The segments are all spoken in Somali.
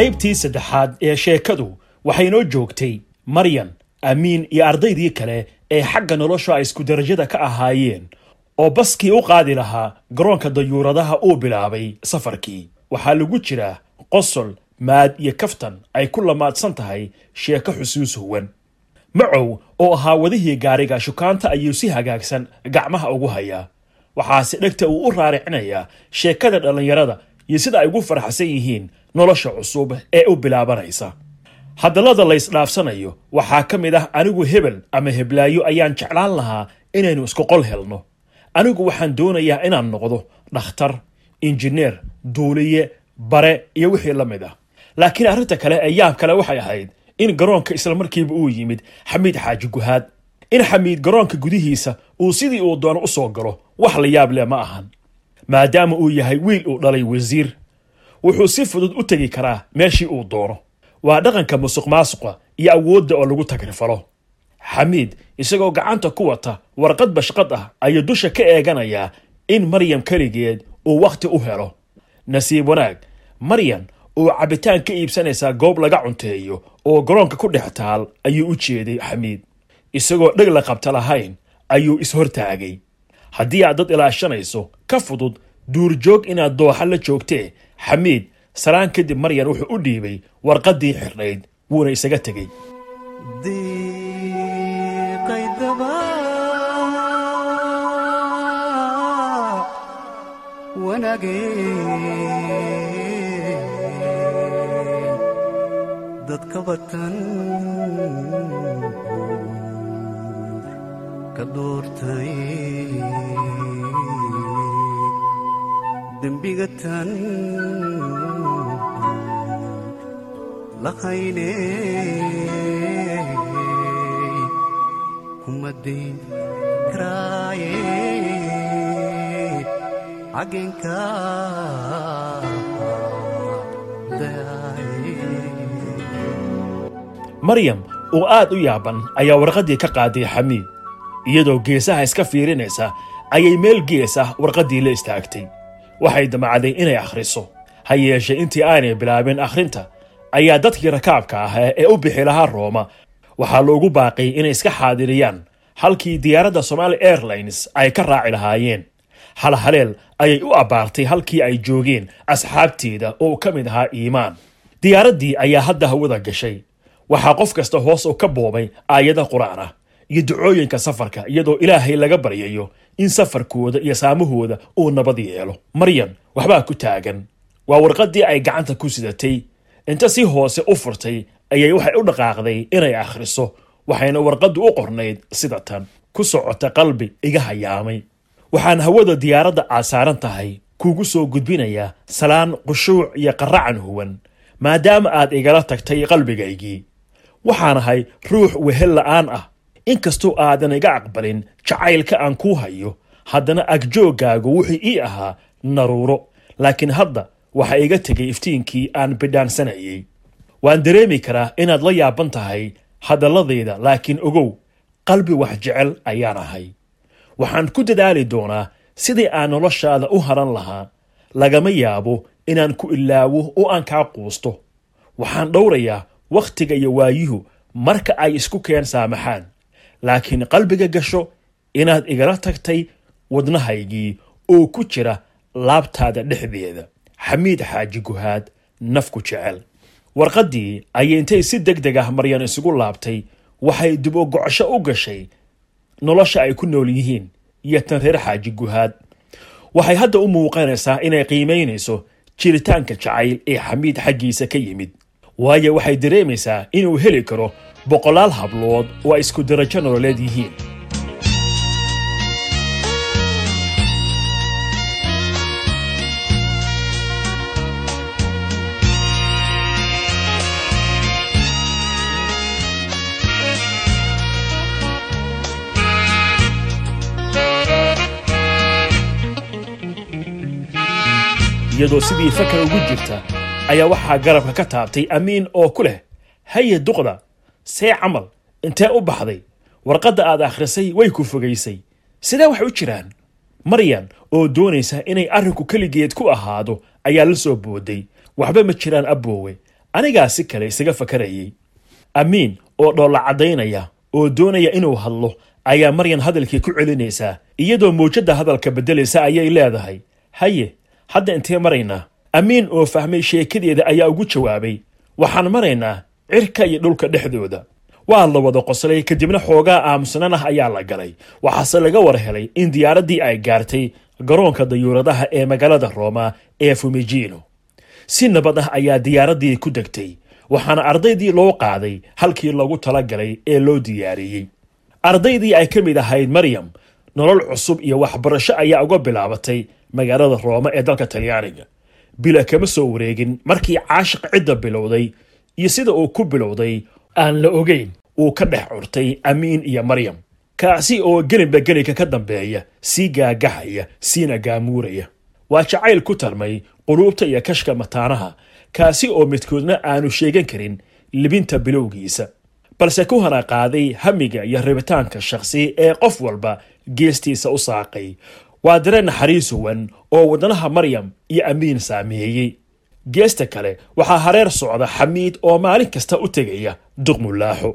qaybtii saddexaad ee sheekadu waxay noo joogtay maryan amiin iyo ardaydii kale ee xagga nolosha ay isku darajada ka ahaayeen oo baskii u qaadi lahaa garoonka dayuuradaha uu bilaabay safarkii. Waxaa lagu jiraa qosol maad iyo kaftan ay ku lamaadsan tahay sheeko xusuus huwan macow oo ahaa wadihii gaariga shukaanta ayuu si hagaagsan gacmaha ugu hayaa. Waxaase dhegta uu u raaricinayaa sheekada dhallinyarada iyo sida ay ugu faraxsan yihiin nolosha cusub ee u bilaabanaysa. Hadallada laysdhaafsanayo waxaa ka mid ah anigu hebel ama heblaayo ayaan jeclaan lahaa inaynu isku qol helno. Anigu waxaan doonayaa inaan noqdo dhakhtar injineer duuliye bare iyo wixii la mid ah. Laakiin arrinta kale ee yaab kale waxay ahayd in garoonka islamarkiiba uu yimid xamiid xaaji guhaad in xamiid garoonka gudihiisa uu sidii uu doono u soo galo wax la yaab leh ma ahan maadaama uu yahay wiil uu dhalay wasiir. Wuxuu si fudud u tegi karaa meeshii uu doono. Waa dhaqanka musuq maasuqa iyo awoodda oo lagu tagrifalo xamiid isagoo gacanta ku wata warqad bashqad ah ayuu dusha ka eeganayaa in maryam keligeed uu wakhti u helo. Nasiib wanaag maryan oo cabitaan ka iibsanaysaa goob laga cunteeyo oo garoonka ku dhex taal ayuu u jeeday xamiid. Isagoo dheg la qabta lahayn ayuu ishortaagay haddii aad dad ilaashanayso ka fudud duurjoog inaad dooxa la joogtee xamiid salaan kadib maryan wuxuu u dhiibay warqaddii xidhnayd wuuna isaga tegey. Dadka batan doortay dembiga tan lahayne kuma dayn karaaye maryam oo aad u yaaban ayaa warqaddii ka qaaday xamiid iyadoo geesaha iska fiirinaysa ayay meel gees ah warqaddii la istaagtay. Waxay damacday inay akhriso. Ha yeeshee intii aanay bilaabin akhrinta ayaa dadkii rakaabka ah ee u bixi lahaa rooma. Waxaa loogu baaqay inay iska xaadiriyaan. Halkii diyaaradda somaali airlines ay ka raaci lahaayeen. Hal haleel ayay u abbaartay halkii ay joogeen asxaabteeda oo ka mid ahaa iimaan. Diyaaraddii ayaa hadda hawada gashay. Waxaa qof kasta hoos u ka boobay aayada qur'aan ah iyo ducooyinka safarka iyadoo ilaahay laga baryayo in safarkooda iyo saamahooda uu nabad yeelo. Maryan waxbaa ku taagan. Waa warqaddii ay gacanta ku sidatay. Inta si hoose u furtay ayay waxay u dhaqaaqday inay akhriso waxayna warqaddu u qornayd sida tan. Ku socota qalbi iga hayaamay. Waxaan hawada diyaaradda aad saaran tahay kuugu soo gudbinayaa salaan qushuuc iyo qaracan huwan maadaama aad igala tagtay qalbigaygii. Waxaanahay ruux wehel la'aan ah inkastoo aadan iga aqbalin jacaylka aan kuu hayo haddana agjooggaagu wuxuu ii ahaa naruuro. Laakiin hadda waxa iga tegay iftiinkii aan bidhaansanayay waan dareemi karaa inaad la yaaban tahay hadalladayda laakiin ogow qalbi wax jecel ayaan ahay. Waxaan ku dadaali doonaa sidii aan noloshaada u haran lahaa. Lagama yaabo inaan ku ilaawo oo aan kaa quusto. Waxaan dhowrayaa wakhtiga iyo waayuhu marka ay isku keen saamaxaan laakiin qalbiga gasho inaad igala tagtay wadnahaygii oo ku jira laabtaada dhexdeeda. Xamiid xaaji guhaad nafku jecel. Warqaddii ayay intay si deg deg ah maryan isugu laabtay. Waxay dib u gocosho u gashay nolosha ay ku nool yihiin iyo tan reer xaaji guhaad. Waxay hadda u muuqanaysaa inay qiimaynayso jiritaanka jacayl ee xamiid xaggiisa ka yimid. Waayo waxay dareemaysaa inuu heli karo boqolaal hablood oo ay isku darajo nololeed yihiin iyadoo sidii fakar ugu jirta ayaa waxaa garabka ka taabtay amiin oo ku leh haye duqda see camal intee u baxday? Warqadda aad akhrisay way ku fogaysay sidee wax u jiraan. Maryan oo doonaysa inay arrinku keligeed ku ahaado ayaa la soo booday. Waxba ma jiraan aboowe anigaa si kale isaga fakarayay. Amiin oo dhoolla caddaynaya oo doonaya inuu hadlo ayaa maryan hadalkii ku celinaysaa iyadoo mawjadda hadalka beddelaysa ayay leedahay. Haye hadda intee maraynaa amiin oo fahmay sheekadeeda ayaa ugu jawaabay. Waxaan maraynaa cirka iyo dhulka dhexdooda. Waa la wada qoslay kadibna xoogaa aamusanan ah ayaa la galay. Waxaase laga war helay in diyaaraddii ay gaartay garoonka dayuuradaha ee magaalada rooma ee fumijino si nabad ah ayaa diyaaraddii ku degtay waxaana ardaydii loo qaaday halkii loogu talagalay ee loo diyaariyey. Ardaydii ay ka mid ahayd maryam nolol cusub iyo waxbarasho ayaa uga bilaabatay magaalada rooma ee dalka talyaaniga. Bila kama soo wareegin markii caashiq cidda bilowday iyo sida uu ku bilowday aan la ogeyn uu ka dhex curtay amiin iyo maryam. Kaasi oo gelinba gelinka ka dambeeya sii gaagahaya siina gaamuuraya. Waa jacayl ku tarmay quluubta iyo kashka mataanaha kaasi oo midkoodna aanu sheegan karin libinta bilowgiisa. Balse ku hana qaaday hamiga iyo rabitaanka shakhsi ee qof walba geestiisa u saaqay. Waa dareen naxariis huwan oo wadnaha maryam iyo amiin saameeyey geesta kale waxaa hareer socda xamiid oo maalin kasta u tegaya duqmulaaxo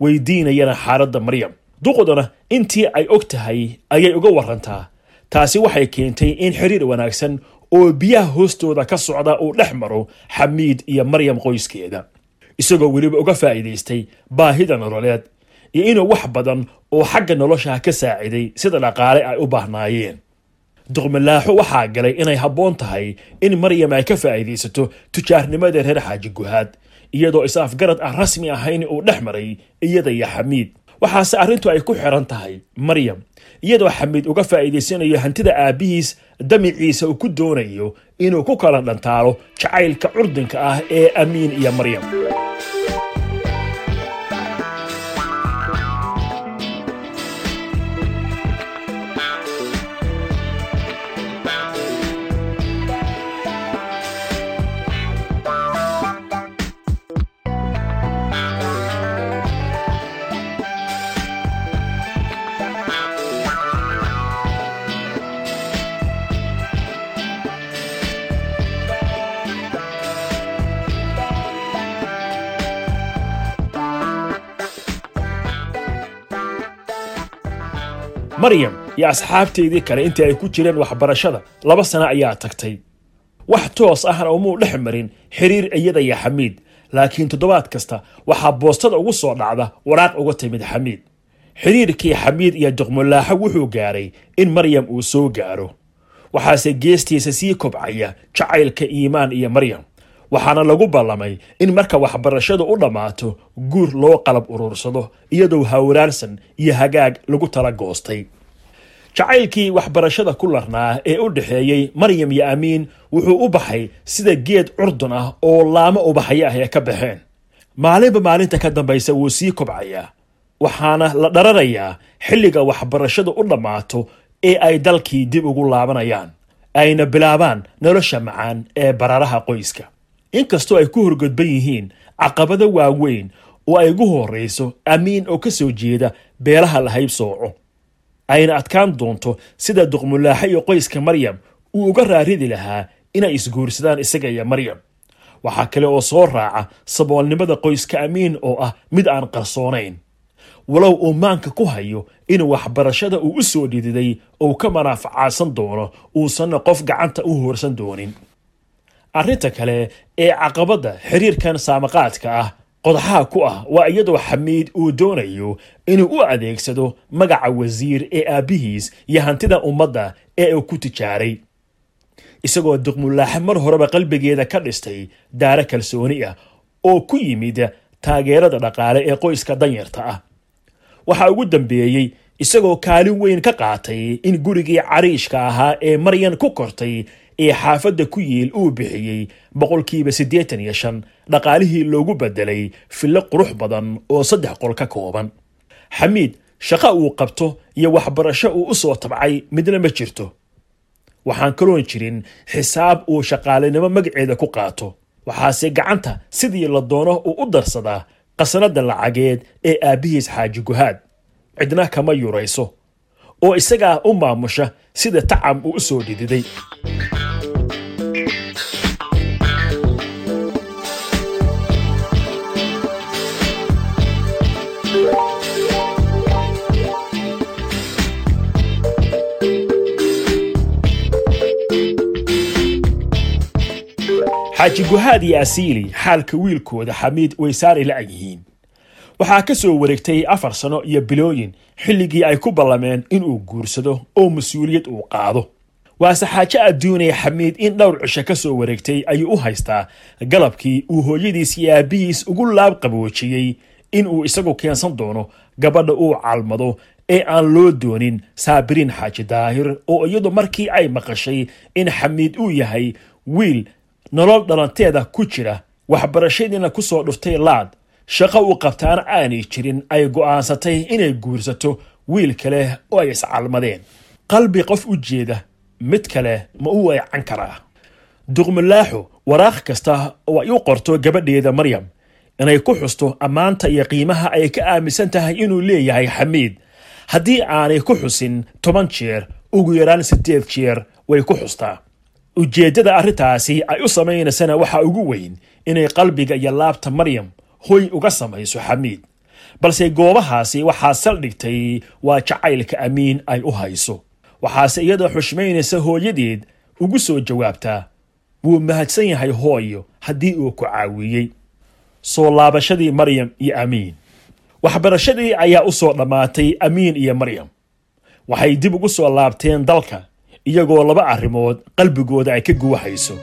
weydiinayana xaaladda maryam. Duqduna intii ay og tahay ayay uga warantaa taasi waxay keentay in xiriir wanaagsan oo biyaha hoostooda ka socda uu dhex maro xamiid iyo maryam qoyskeeda. Isagoo weliba uga faa'iidaystay baahida nololeed iyo inuu wax badan oo xagga noloshaha ka saaciday sida dhaqaale ay u baahnaayeen duqmalaaxo waxaa galay inay habboon tahay in maryam ay ka faa'iidaysato tujaarnimada reer xaaji guhaad iyadoo is-afgarad aan rasmi ahayn uu dhex maray iyada iyo xamiid. Waxaase arrintu ay ku xiran tahay maryam iyadoo xamiid uga faa'iidaysanayo hantida aabbihiis damiciisa uu ku doonayo inuu ku kala dhantaalo jacaylka curdinka ah ee amiin iyo maryam maryam iyo asxaabteedii kale intii ay ku jireen waxbarashada laba sano ayaa tagtay. Wax toos ahna umuu dhex marin xiriir iyada iyo xamiid. Laakiin toddobaad kasta waxaa boostada ugu soo dhacda waraaq uga timid xamiid. Xiriirkii xamiid iyo duqmulaaxo wuxuu gaaray in maryam uu soo gaaro. Waxaase geestiisa sii kobcaya jacaylka iimaan iyo maryam waxaana lagu ballamay in marka waxbarashadu u dhammaato guur loo qalab urursado iyadoo hawraarsan iyo hagaag lagu tala goostay. Jacaylkii waxbarashada ku larnaa ee u dhexeeyey maryam iyo amiin wuxuu u baxay sida geed curdun ah oo laamo ubaxyo ah ee ka baxeen. Maalinba maalinta ka dambaysa wuu sii kobcayaa waxaana la dhararayaa xilliga waxbarashadu u dhammaato ee ay dalkii dib ugu laabanayaan ayna bilaabaan nolosha macaan ee bararaha qoyska inkastoo ay ku horgodban yihiin caqabado waaweyn oo ay ugu horrayso amiin oo ka soo jeeda beelaha lahayb sooco. Ayna adkaan doonto sida duqmulaaxo iyo qoyska maryam uu uga raaridi lahaa inay isguursadaan isaga iyo maryam. Waxaa kale oo soo raaca saboolnimada qoyska amiin oo ah mid aan qarsoonayn walow uu maanka ku hayo in waxbarashada uu u soo dhididay ou ka manaafacaadsan doono uusanna qof gacanta u hoorsan doonin arrinta kale ee caqabadda xiriirkan saamaqaadka ah qodaxaha ku ah waa iyadoo xamiid uu doonayo inuu u adeegsado magaca wasiir ee aabbihiis iyo hantida ummadda ee uu ku tijaaray. Isagoo duqmulaaxe mar horeba qalbigeeda ka dhistay daare kalsooni ah oo ku yimid taageerada dhaqaale ee qoyska danyarta ah. Waxaa ugu dambeeyey isagoo kaalin weyn ka qaatay in gurigii cariishka ahaa ee maryan ku kortay ee xaafadda ku yiil uu bixiyey boqolkiiba siddeetan iyo shan dhaqaalihii loogu beddelay fillo qurux badan oo saddex qol ka kooban. Xamiid shaqo uu qabto iyo waxbarasho uu u soo tabcay midna ma jirto. Waxaan kaloon jirin xisaab uu shaqaalinimo magaceeda ku qaato. Waxaase gacanta sidii la doono uu u darsadaa qasnada lacageed ee aabbihiis xaaji guhaad. Cidna kama yurayso oo isagaa u maamusha sida tacam uu u soo dhididay. Xaaji guhaad iyo asiili xaalka wiilkooda xamiid waysaanay la-ag yihiin. Waxaa ka soo wareegtay afar sano iyo bilooyin xilligii ay ku ballameen inuu guursado oo mas'uuliyad uu qaado. Waase xaajo adduunaya xamiid in dhowr cisho ka soo wareegtay ayuu u haystaa. Galabkii uu hooyadiis iyo aabbihiis ugu laab qaboojiyey inuu isagu keensan doono gabadha uu calmado ee aan loo doonin saabiriin xaaji daahir oo iyadu markii ay maqashay in xamiid uu yahay wiil nolol dhalanteeda ku jira waxbarashadiina ku soo dhuftay laad shaqo uu qabtaana aanay jirin ay go'aansatay inay guursato wiil kale oo ay iscalmadeen qalbi qof u jeeda mid kale ma u weecan karaa. Duqmulaaxu waraaq kasta oo ay u qorto gabadheeda maryam inay ku xusto ammaanta iyo qiimaha ay ka aaminsan tahay inuu leeyahay xamiid. Haddii aanay ku xusin toban jeer ugu yaraan siddeed jeer way ku xustaa. Ujeeddada arrintaasi ay u samaynaysana waxaa ugu weyn inay qalbiga iyo laabta maryam hoy uga samayso xamiid. Balse goobahaasi waxaa saldhigtay waa jacaylka amiin ay u hayso. Waxaase iyadoo xushmaynaysa hooyadeed ugu soo jawaabtaa wuu mahadsan yahay hooyo haddii uu ku caawiyey. Soo laabashadii maryam iyo amiin. Waxbarashadii ayaa u soo dhammaatay amiin iyo maryam. Waxay dib ugu soo laabteen dalka iyagoo laba arrimood qalbigooda ay ka guuxayso